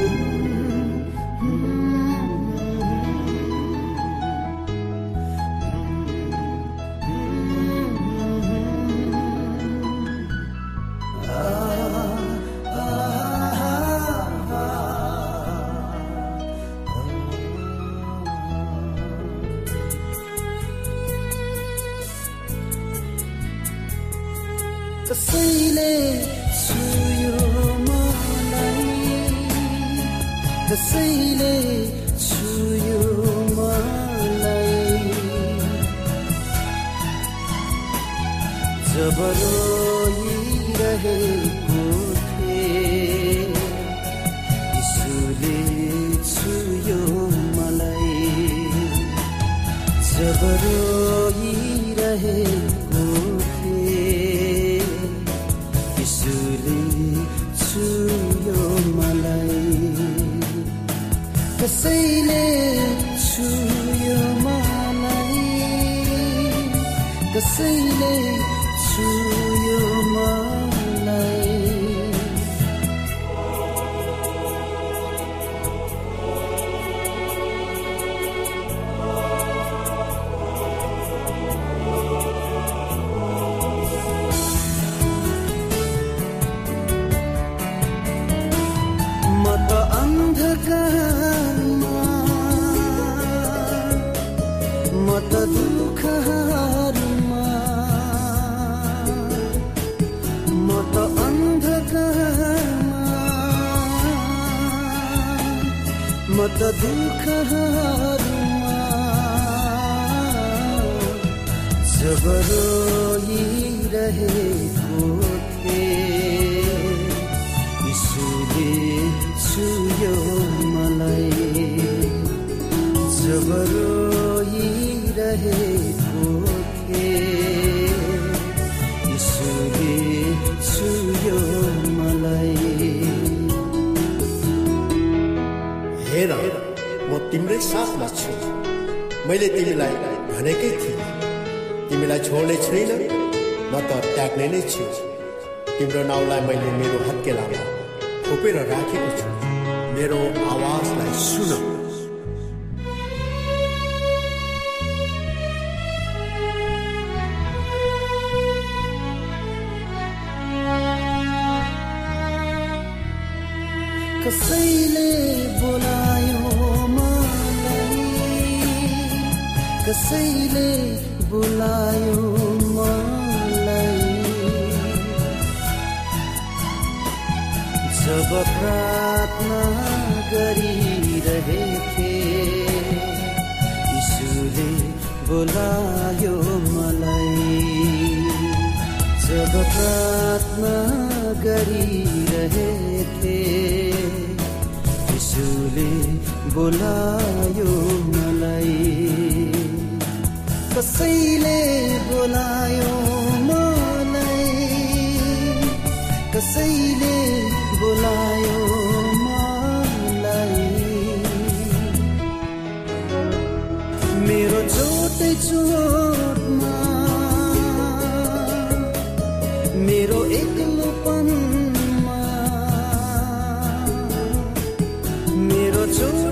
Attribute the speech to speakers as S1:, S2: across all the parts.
S1: कसैले छुयो मलाई। कसैले छुयो मलाई। कसैले त दुःखहरूमा जब रोइरहेको थिएँ मलाई
S2: तिम्रै साथमा छु। मैले तिमीलाई भनेकै थिएँ। तिमीलाई छोड्ने छैन न त त्याग्ने नै छु। तिम्रो नाउँलाई मैले मेरो हत्केलामा खोपेर राखेको छु। मेरो आवाजलाई सुन।
S1: कसैले बोलायो कसैले बोलायो मलाई? जब प्रार्थना गरिरहेथे यीशुले बोलायो मलाई। जब प्रार्थना गरिरहेथे यसुले बोलायो मलाई। कसैले बोलायो मलाई? कसैले बोलायो मलाई? मेरो चोट चोटमा मेरो एक्लोपनमा मेरो चोट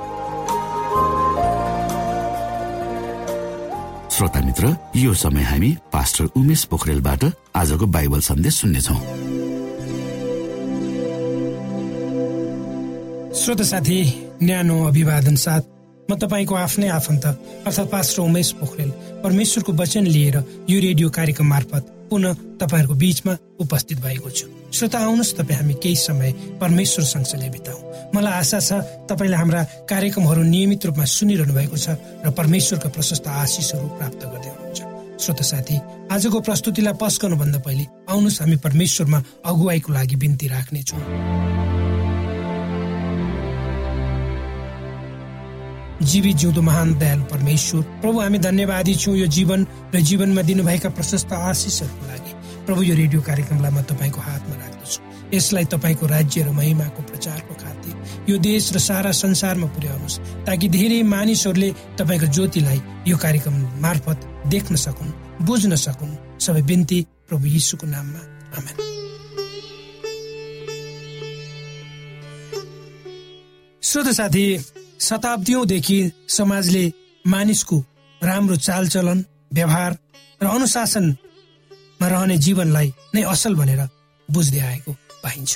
S3: श्रोता मित्र यो समय हामी पास्टर उमेश पोखरेलबाट आजको बाइबल सन्देश सुन्नेछौ।
S4: श्रोत साथी न्यानो अभिवादन साथ म तपाईँको आफ्नै आफन्त अर्थात् पास्टर उमेश पोखरेल परमेश्वरको वचन लिएर यो रेडियो कार्यक्रम मार्फत पुनः तपाईँहरूको बीचमा उपस्थित भएको छु। श्रोता आउनुहोस् तपाईँ हामी केही समय परमेश्वर सँगसँगै बिताउँ। मलाई आशा छ तपाईँले हाम्रा कार्यक्रमहरू नियमित रूपमा सुनिरहनु भएको छ र परमेश्वरका प्रशस्त आशिषहरू प्राप्त गर्दै हुनुहुन्छ। श्रोत साथी आजको प्रस्तुतिलाई पस गर्नुभन्दा पहिले आउनुहोस् हामी परमेश्वरमा अगुवाईको लागि बिन्ती राख्नेछौँ। जीवित जिउँदो महान दयालु परमेश्वर प्रभु हामी धन्यवादी छौँ यो जीवन र जीवनमा दिनुभएका प्रशस्त आशिषहरूको लागि। प्रभु यो रेडियो कार्यक्रमलाई म तपाईँको हातमा राख्दछु। यसलाई तपाईँको राज्य र महिमाको प्रचारको खातिर यो देश र सारा संसारमा पुर्याउनुहोस् ताकि धेरै मानिसहरूले तपाईँको ज्योतिलाई यो कार्यक्रम मार्फत देख्न सकुन् बुझ्न सकुन्। सबै बिन्ती प्रभु यीशुको नाममा। आमेन। श्रोत साथी शताब्दीदेखि समाजले मानिसको राम्रो चालचलन व्यवहार र अनुशासनमा रहने जीवनलाई नै असल भनेर बुझ्दै आएको पाइन्छ।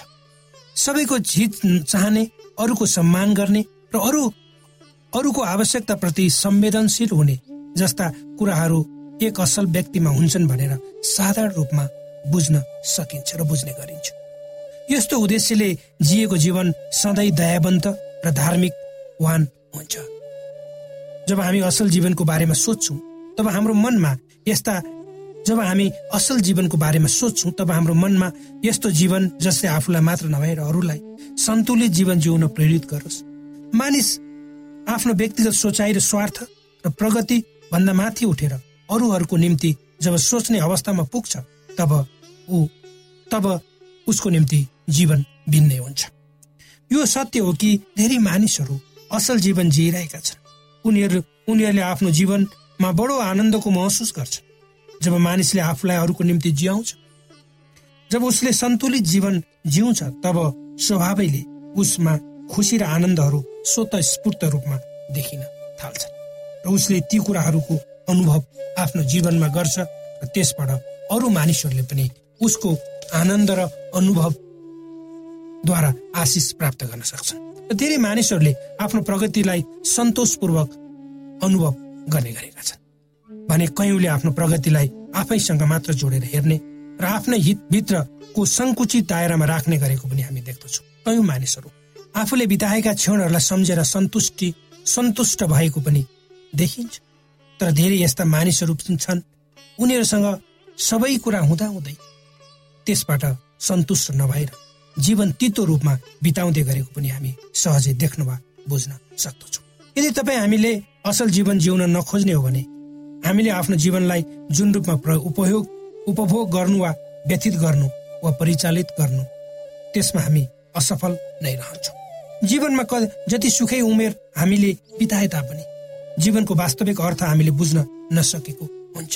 S4: सबैको हित चाहने अरूको सम्मान गर्ने र अरू अरूको आवश्यकताप्रति संवेदनशील हुने जस्ता कुराहरू एक असल व्यक्तिमा हुन्छन् भनेर साधारण रूपमा बुझ्न सकिन्छ र बुझ्ने गरिन्छ। यस्तो उद्देश्यले जिएको जीवन सधैँ दयावन्त र धार्मिक वान हुन्छ। जब हामी असल जीवनको बारेमा सोध्छौँ तब हाम्रो मनमा यस्ता जब हामी असल जीवनको बारेमा सोध्छौँ तब हाम्रो मनमा यस्तो जीवन जसले आफूलाई मात्र नभएर अरूलाई सन्तुलित जीवन जिउन प्रेरित गरोस्। मानिस आफ्नो व्यक्तिगत सोचाइ र स्वार्थ र प्रगति भन्दा माथि उठेर अरूहरूको निम्ति जब सोच्ने अवस्थामा पुग्छ तब ऊ तब उसको निम्ति जीवन भिन्नै हुन्छ। यो सत्य हो कि धेरै मानिसहरू असल जीवन जिइरहेका छन्। उनीहरू उनीहरूले आफ्नो जीवनमा बडो आनन्दको महसुस गर्छ जब मानिसले आफूलाई अरूको निम्ति जियाउँछ जब उसले सन्तुलित जीवन जिउँछ तब स्वभावैले उसमा खुसी र आनन्दहरू स्वत स्फूर्त रूपमा देखिन थाल्छन् र उसले ती कुराहरूको अनुभव आफ्नो जीवनमा गर्छ र त्यसबाट अरू मानिसहरूले पनि उसको आनन्द र अनुभवद्वारा आशिष प्राप्त गर्न सक्छन् र धेरै मानिसहरूले आफ्नो प्रगतिलाई सन्तोषपूर्वक अनुभव गर्ने गरेका छन्। भने कयौँले आफ्नो प्रगतिलाई आफैसँग मात्र जोडेर हेर्ने र आफ्नै हितभित्रको सङ्कुचित दायरामा राख्ने गरेको पनि हामी देख्दछौँ। कयौँ मानिसहरू आफूले बिताएका क्षणहरूलाई सम्झेर सन्तुष्टि सन्तुष्ट भएको पनि देखिन्छ। तर धेरै यस्ता मानिसहरू छन् उनीहरूसँग सबै कुरा हुँदा हुँदै त्यसबाट सन्तुष्ट नभएर जीवन तितो रूपमा बिताउँदै गरेको पनि हामी सहजै देख्न वा बुझ्न सक्दछौँ। यदि तपाईँ हामीले असल जीवन जिउन नखोज्ने हो भने हामीले आफ्नो जीवनलाई जुन रूपमा उपयोग उपभोग गर्नु वा व्यतीत गर्नु वा परिचालित गर्नु त्यसमा हामी असफल नै रहन्छौँ। जीवनमा क जति सुखै उमेर हामीले बिताए तापनि जीवनको वास्तविक अर्थ हामीले बुझ्न नसकेको हुन्छ।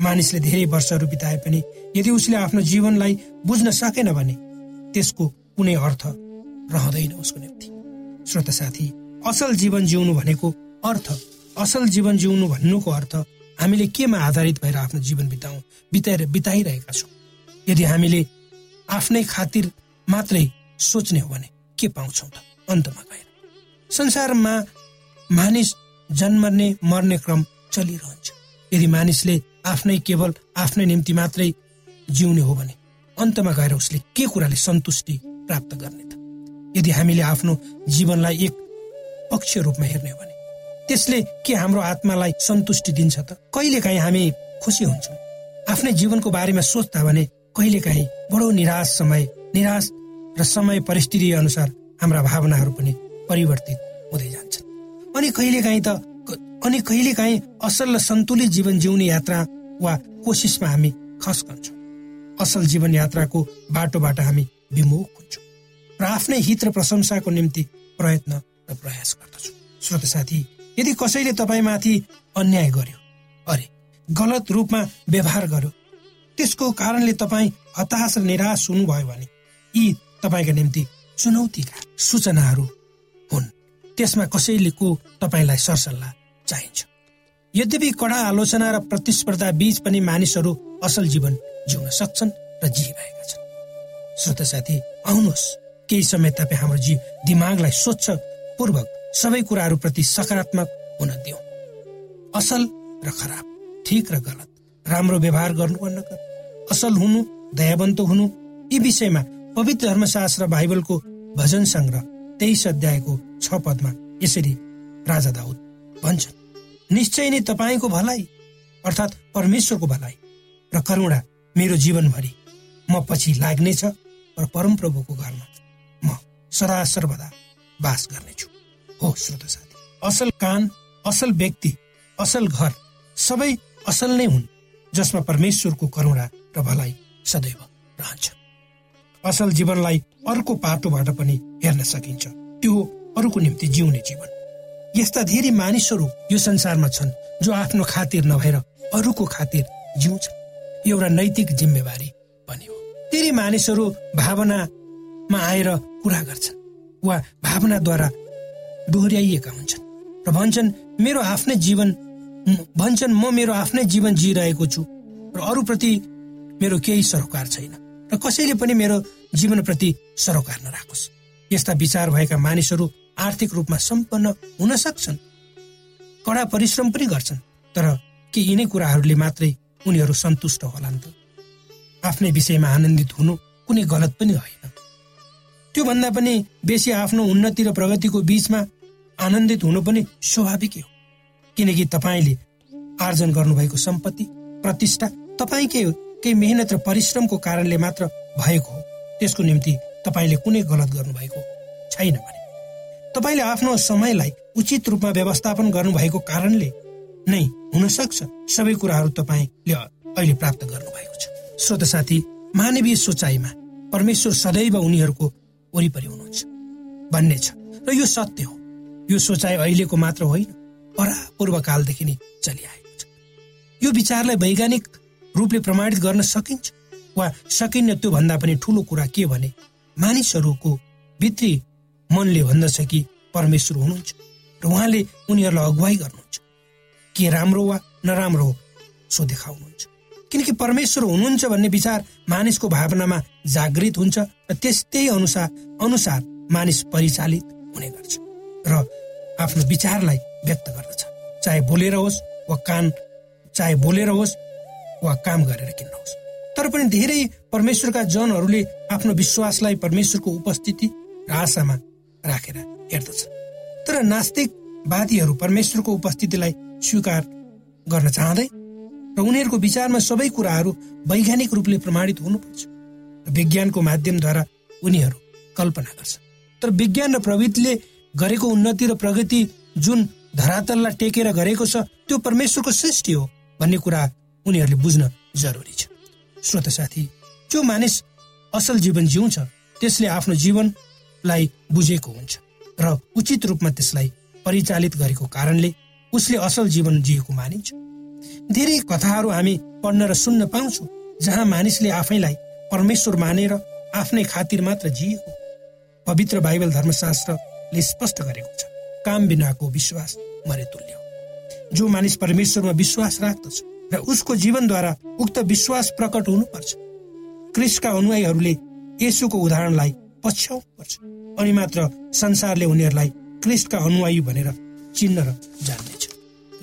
S4: मानिसले धेरै वर्षहरू बिताए पनि यदि उसले आफ्नो जीवनलाई बुझ्न सकेन भने त्यसको कुनै अर्थ रहँदैन उसको निम्ति। श्रोत साथी असल जीवन जिउनु भनेको अर्थ असल जीवन जिउनु भन्नुको अर्थ हामीले केमा आधारित भएर आफ्नो जीवन बिताउ बिताएर बिताइरहेका छौँ। यदि हामीले आफ्नै खातिर मात्रै सोच्ने हो भने के पाउँछौँ त? अन्तमा गएर। संसारमा मानिस जन्मने मर्ने क्रम चलिरहन्छ। यदि मानिसले आफ्नै केवल आफ्नै निम्ति मात्रै जिउने हो भने अन्तमा गएर उसले के कुराले सन्तुष्टि प्राप्त गर्ने त? यदि हामीले आफ्नो जीवनलाई एक पक्ष रूपमा हेर्ने हो भने त्यसले के हाम्रो आत्मालाई सन्तुष्टि दिन्छ त? कहिलेकाहीँ हामी खुसी हुन्छौँ। आफ्नै जीवनको बारेमा सोच्दा भने कहिलेकाहीँ बडो निराश समय निराश र समय परिस्थिति अनुसार हाम्रा भावनाहरू पनि परिवर्तित हुँदै जान्छन्। अनि कहिलेकाहीँ त अनि कहिलेकाहीँ असल र सन्तुलित जीवन जिउने यात्रा वा कोसिसमा हामी खस्कन्छौँ असल जीवन यात्राको बाटोबाट हामी विमुख हुन्छौँ र आफ्नै हित र प्रशंसाको निम्ति प्रयत्न र प्रयास गर्दछौँ। श्रोत साथी यदि कसैले तपाईँमाथि अन्याय गर्यो अरे गलत रूपमा व्यवहार गर्यो त्यसको कारणले तपाईँ हताश र निराश हुनुभयो भने यी तपाईँका निम्ति चुनौतीका सूचनाहरू हुन्। त्यसमा कसैलेको तपाईँलाई सरसल्लाह चाहिन्छ? यद्यपि कडा आलोचना र प्रतिस्पर्धा बीच पनि मानिसहरू असल जीवन जिउन सक्छन् र जिइरहेका छन्। श्रोत साथी आउनुहोस्। केही समय तपाईँ हाम्रो जी दिमागलाई स्वच्छ पूर्वक सबै कुराहरूप्रति सकारात्मक हुन दिउँ असल र खराब ठिक र गलत राम्रो व्यवहार गर्नु वा असल हुनु दयावन्त हुनु यी विषयमा पवित्र धर्मशास्त्र बाइबलको भजन सङ्ग्रह तेइस अध्यायको छ पदमा यसरी राजा दाउद भन्छन् निश्चय नै तपाईँको भलाइ अर्थात् परमेश्वरको भलाइ र करुणा मेरो जीवनभरि। म पछि लाग्नेछ र परमप्रभुको घरमा म सदा सर्वदा बास गर्नेछु। हो श्रोत साथी। असल कान असल व्यक्ति असल घर सबै असल नै हुन् जसमा परमेश्वरको करुणा र भलाइ सदैव रहन्छ। असल जीवनलाई अर्को पाटोबाट पनि हेर्न सकिन्छ। त्यो अरूको निम्ति जिउने जीवन। यस्ता धेरै मानिसहरू यो संसारमा छन् जो आफ्नो खातिर नभएर अरूको खातिर जिउँछ एउटा नैतिक जिम्मेवारी पनि हो। धेरै मानिसहरू भावनामा आएर कुरा गर्छन् वा भावनाद्वारा डोहोऱ्याइएका हुन्छन्। र भन्छन् मेरो आफ्नै जीवन भन्छन् म मेरो आफ्नै जीवन जिइरहेको छु र अरूप्रति मेरो केही सरोकार छैन र कसैले पनि मेरो जीवनप्रति सरोकार नराखोस्। यस्ता विचार भएका मानिसहरू आर्थिक रूपमा सम्पन्न हुन सक्छन् कडा परिश्रम पनि गर्छन् तर के यिनै कुराहरूले मात्रै उनीहरू सन्तुष्ट होलान् त। आफ्नै विषयमा आनन्दित हुनु कुनै गलत पनि होइन। त्योभन्दा पनि बेसी आफ्नो उन्नति र प्रगतिको बीचमा आनन्दित हुनु पनि स्वाभाविकै हो। किनकि तपाईँले आर्जन गर्नुभएको सम्पत्ति प्रतिष्ठा तपाईँकै केही मेहनत र परिश्रमको कारणले मात्र भएको हो। त्यसको निम्ति तपाईँले कुनै गलत गर्नुभएको छैन भने। तपाईँले आफ्नो समयलाई उचित रूपमा व्यवस्थापन गर्नुभएको कारणले नै हुन सक्छ सबै कुराहरू तपाईँले अहिले प्राप्त गर्नुभएको छ। श्रोत साथी मानवीय सोचाइमा परमेश्वर सदैव उनीहरूको वरिपरि हुनुहुन्छ। भन्ने छ। र यो सत्य हो। यो सोचाइ अहिलेको मात्र होइन परापूर्व कालदेखि नै चलिआएको छ। यो विचारलाई वैज्ञानिक रूपले प्रमाणित गर्न सकिन्छ वा सकिन्न त्यो भन्दा पनि ठुलो कुरा के भने मानिसहरूको भित्री मनले भन्दछ कि परमेश्वर हुनुहुन्छ र उहाँले उनीहरूलाई अगुवाई गर्नुहुन्छ। के राम्रो वा नराम्रो हो सो देखाउनुहुन्छ। किनकि परमेश्वर हुनुहुन्छ भन्ने विचार मानिसको भावनामा जागृत हुन्छ र त्यस्तै अनुसार अनुसार मानिस परिचालित हुने गर्छ र आफ्नो विचारलाई व्यक्त गर्दछ। चाहे बोलेर होस् वा कान चाहे बोलेर होस् वा काम गरेर किन्न होस्। तर पनि धेरै परमेश्वरका जनहरूले आफ्नो विश्वासलाई परमेश्वरको उपस्थिति र आशामा राखेर हेर्दछ। तर नास्तिकवादीहरू परमेश्वरको उपस्थितिलाई स्वीकार गर्न चाहँदै र उनीहरूको विचारमा सबै कुराहरू वैज्ञानिक रूपले प्रमाणित हुनुपर्छ विज्ञानको माध्यमद्वारा उनीहरू कल्पना गर्छ तर विज्ञान र प्रविधिले गरेको उन्नति र प्रगति जुन धरातललाई टेकेर गरेको छ त्यो परमेश्वरको सृष्टि हो भन्ने कुरा उनीहरूले बुझ्न जरुरी छ। श्रोत साथी जो मानिस असल जीवन जिउँछ त्यसले आफ्नो जीवनलाई बुझेको हुन्छ र उचित रूपमा त्यसलाई परिचालित गरेको कारणले उसले असल जीवन जिएको मानिन्छ। धेरै कथाहरू हामी पढ्न र सुन्न पाउँछौ जहाँ मानिसले आफैलाई परमेश्वर मानेर आफ्नै खातिर मात्र जिएको पवित्र बाइबल धर्मशास्त्रले स्पष्ट गरेको छ काम बिनाको विश्वास मरे तुल्य जो मानिस परमेश्वरमा विश्वास राख्दछ र उसको जीवनद्वारा उक्त विश्वास प्रकट हुनुपर्छ क्रिस्टका अनुयायीहरूले यसुको उदाहरणलाई पछ्याउनु पर्छ अनि मात्र संसारले उनीहरूलाई क्रिस्टका अनुयायी भनेर चिन्न र जान्नेछ।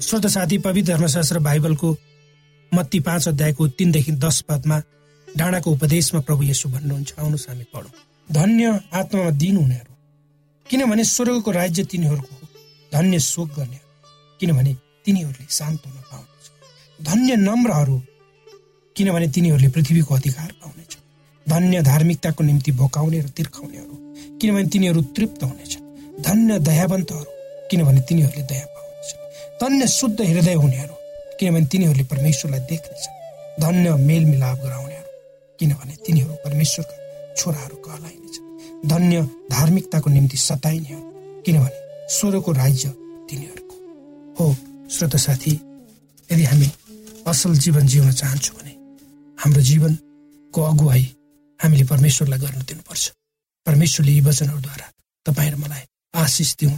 S4: श्रोत साथी पवित्र धर्मशास्त्र बाइबलको मत्ती पाँच अध्यायको तिनदेखि दस पदमा डाँडाको उपदेशमा प्रभु यसो भन्नुहुन्छ। आउनुहोस् हामी पढौँ। धन्य आत्मामा दिन हुनेहरू किनभने स्वर्गको राज्य तिनीहरूको हो। धन्य शोक गर्नेहरू किनभने तिनीहरूले शान्त हुन पाउनेछ। धन्य नम्रहरू किनभने तिनीहरूले पृथ्वीको अधिकार पाउनेछ। धन्य धार्मिकताको निम्ति भोकाउने र तिर्खाउनेहरू किनभने तिनीहरू तृप्त हुनेछ धन्य दयावन्तहरू किनभने तिनीहरूले दया धन्य शुद्ध हृदय हुनेहरू किनभने तिनीहरूले परमेश्वरलाई देख्नेछ। धन्य मेलमिलाप गराउनेहरू किनभने तिनीहरू परमेश्वरका छोराहरू कहलाइनेछ। धन्य धार्मिकताको निम्ति सताइनेहरू किनभने स्वरको राज्य तिनीहरूको हो। श्रोत साथी यदि हामी असल जीवन जिउन चाहन्छौँ भने हाम्रो जीवनको अगुवाई हामीले परमेश्वरलाई गर्न दिनुपर्छ। परमेश्वरले यी वचनहरूद्वारा तपाईँ र मलाई आशिष दिउँ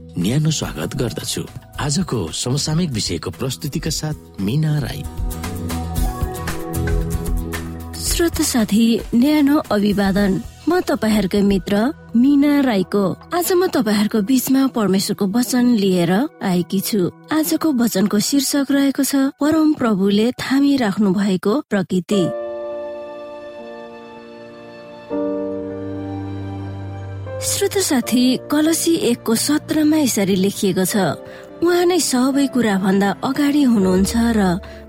S5: न्यानो स्वागत गर्दछु। आजको समसामयिक विषयको प्रस्तुतिका साथ मिना राई।
S6: श्रोत साथी न्यानो अभिवादन। म तपाईँहरूकै मित्र मिना राईको। आज म तपाईँहरूको बीचमा परमेश्वरको वचन लिएर आएकी छु। आजको वचनको शीर्षक रहेको छ परम प्रभुले थामी राख्नु भएको प्रकृति। श्रोत साथी कलसी एकको सत्रमा यसरी लेखिएको छ। उहाँ नै सबै कुरा भन्दा अगाडि हुनुहुन्छ र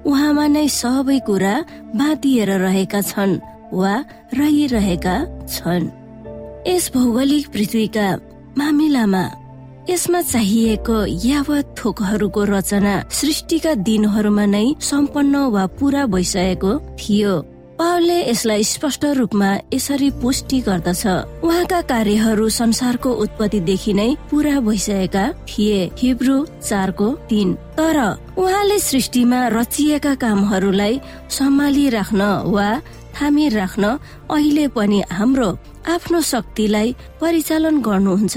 S6: उहाँमा नै सबै कुरा बाँधिएर रहेका छन् वा रहिरहेका छन्। यस भौगोलिक पृथ्वीका मामिलामा यसमा चाहिएको यावत थोकहरूको रचना सृष्टिका दिनहरूमा नै सम्पन्न वा पूरा भइसकेको थियो। पावलले यसलाई स्पष्ट रूपमा यसरी पुष्टि गर्दछ। उहाँका कार्यहरू संसारको उत्पत्तिदेखि नै पूरा भइसकेका थिए। हिब्रू चारको तीन। तर उहाँले सृष्टिमा रचिएका कामहरूलाई सम्हालिराख्न वा थामी राख्न अहिले पनि हाम्रो आफ्नो शक्तिलाई परिचालन गर्नुहुन्छ।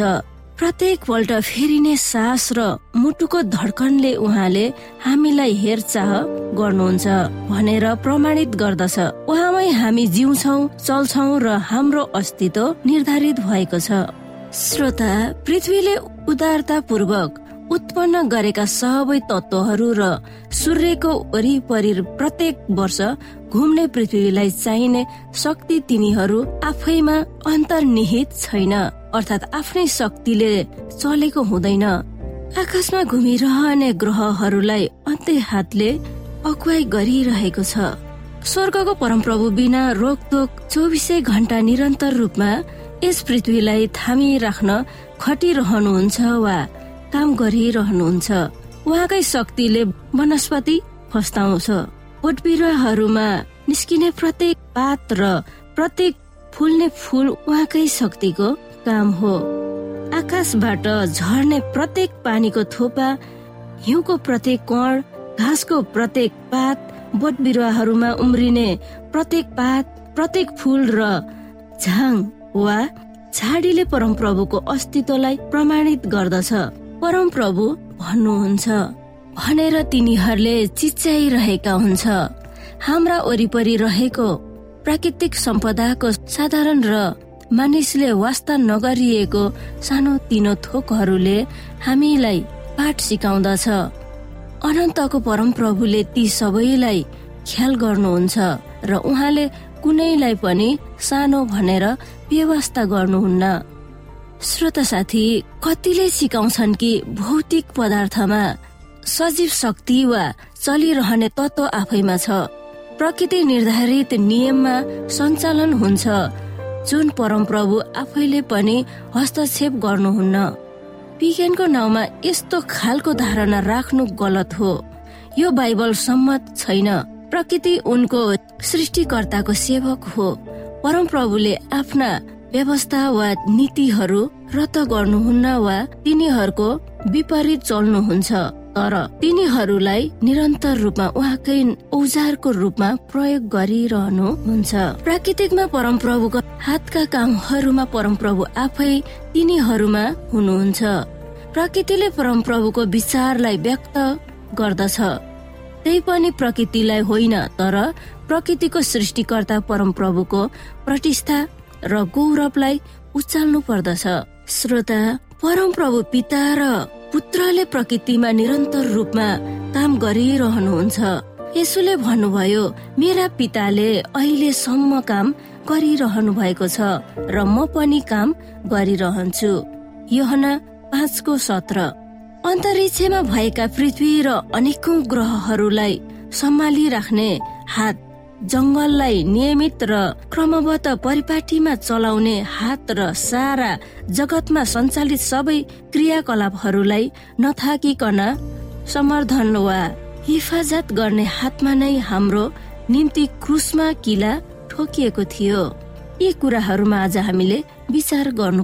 S6: प्रत्येक पल्ट फेरिने सास र मुटुको धड्कनले उहाँले हामीलाई हेरचाह गर्नुहुन्छ भनेर प्रमाणित गर्दछ। उहाँमै हामी जिउँछौ चल्छौ र हाम्रो अस्तित्व निर्धारित भएको छ। श्रोता पृथ्वीले उदारतापूर्वक उत्पन्न गरेका सबै तत्वहरू र सूर्यको वरिपरि प्रत्येक वर्ष घुम्ने पृथ्वीलाई चाहिने शक्ति तिनीहरू आफैमा अन्तर्निहित छैन। अर्थात् आफ्नै शक्तिले चलेको हुँदैन। आकाशमा घुमिरहने ग्रहहरूलाई अन्त्य हातले अगुवाई गरिरहेको छ। स्वर्गको परमप्रभु बिना रोकतोक चौबिसै घण्टा निरन्तर रूपमा यस पृथ्वीलाई थामिराख्न खटिरहनुहुन्छ वा काम गरिरहनुहुन्छ। उहाँकै शक्तिले वनस्पति फस्ताउँछ। बोट बिरुवाहरूमा निस्किने प्रत्येक पात र प्रत्येक फुल्ने फुल उहाँकै शक्तिको काम हो। आकाशबाट झर्ने प्रत्येक पानीको थोपा हिउँको प्रत्येक कण घाँसको प्रत्येक पात बोट बिरुवाहरूमा उम्रिने प्रत्येक पात प्रत्येक फुल र झाङ वा झाडीले परमप्रभुको अस्तित्वलाई प्रमाणित गर्दछ। परमप्रभु भन्नुहुन्छ भनेर तिनीहरूले चिच्याइरहेका हुन्छ। हाम्रा वरिपरि रहेको प्राकृतिक सम्पदाको साधारण र मानिसले वास्ता नगरिएको सानो तिनो थोकहरूले हामीलाई पाठ सिकाउँदछ। अनन्तको परमप्रभुले ती सबैलाई ख्याल गर्नुहुन्छ र उहाँले कुनैलाई पनि सानो भनेर व्यवस्था गर्नुहुन्न। श्रोता साथी कतिले सिकाउँछन् कि भौतिक पदार्थमा सजीव शक्ति वा चलिरहने तत्व आफैमा छ। प्रकृति निर्धारित नियममा सञ्चालन हुन्छ। जुन परमप्रभु आफैले पनि हस्तक्षेप गर्नुहुन्न। विज्ञानको नाउँमा यस्तो खालको धारणा राख्नु गलत हो। यो बाइबल सम्मत छैन। प्रकृति उनको सृष्टिकर्ताको सेवक हो। परमप्रभुले आफ्ना व्यवस्था वा नीतिहरू रद्द गर्नुहुन्न वा तिनीहरूको विपरीत चल्नुहुन्छ। तर तिनीहरूलाई निरन्तर रूपमा उहाँकै औजारको रूपमा प्रयोग गरिरहनु हुन्छ प्राकृतिकमा परमप्रभुको हातका कामहरूमा परमप्रभु आफै तिनीहरूमा हुनुहुन्छ। प्रकृतिले परमप्रभुको विचारलाई व्यक्त गर्दछ। त्यही पनि प्रकृतिलाई होइन तर प्रकृतिको सृष्टिकर्ता परमप्रभुको प्रतिष्ठा र गौरवलाई उचाल्नु पर्दछ। श्रोता परमप्रभु पिता र पुत्रले प्रकृतिमा निरन्तर रूपमा काम गरिरहनुहुन्छ। यसुले भन्नुभयो मेरा पिताले अहिलेसम्म काम गरिरहनु भएको छ र म पनि काम गरिरहन्छु। योहना पाँचको सत्र। अन्तरिक्षमा भएका पृथ्वी र अनेकौं ग्रहहरूलाई सम्हालिराख्ने हात जङ्गललाई नियमित र क्रमबद्ध परिपाटीमा चलाउने हात र सारा जगतमा सञ्चालित सबै क्रियाकलापहरूलाई नथाकिकन समर्थन वा हिफाजत गर्ने हातमा नै हाम्रो निम्ति क्रुसमा किला ठोकिएको थियो। यी कुराहरूमा आज हामीले विचार गर्नु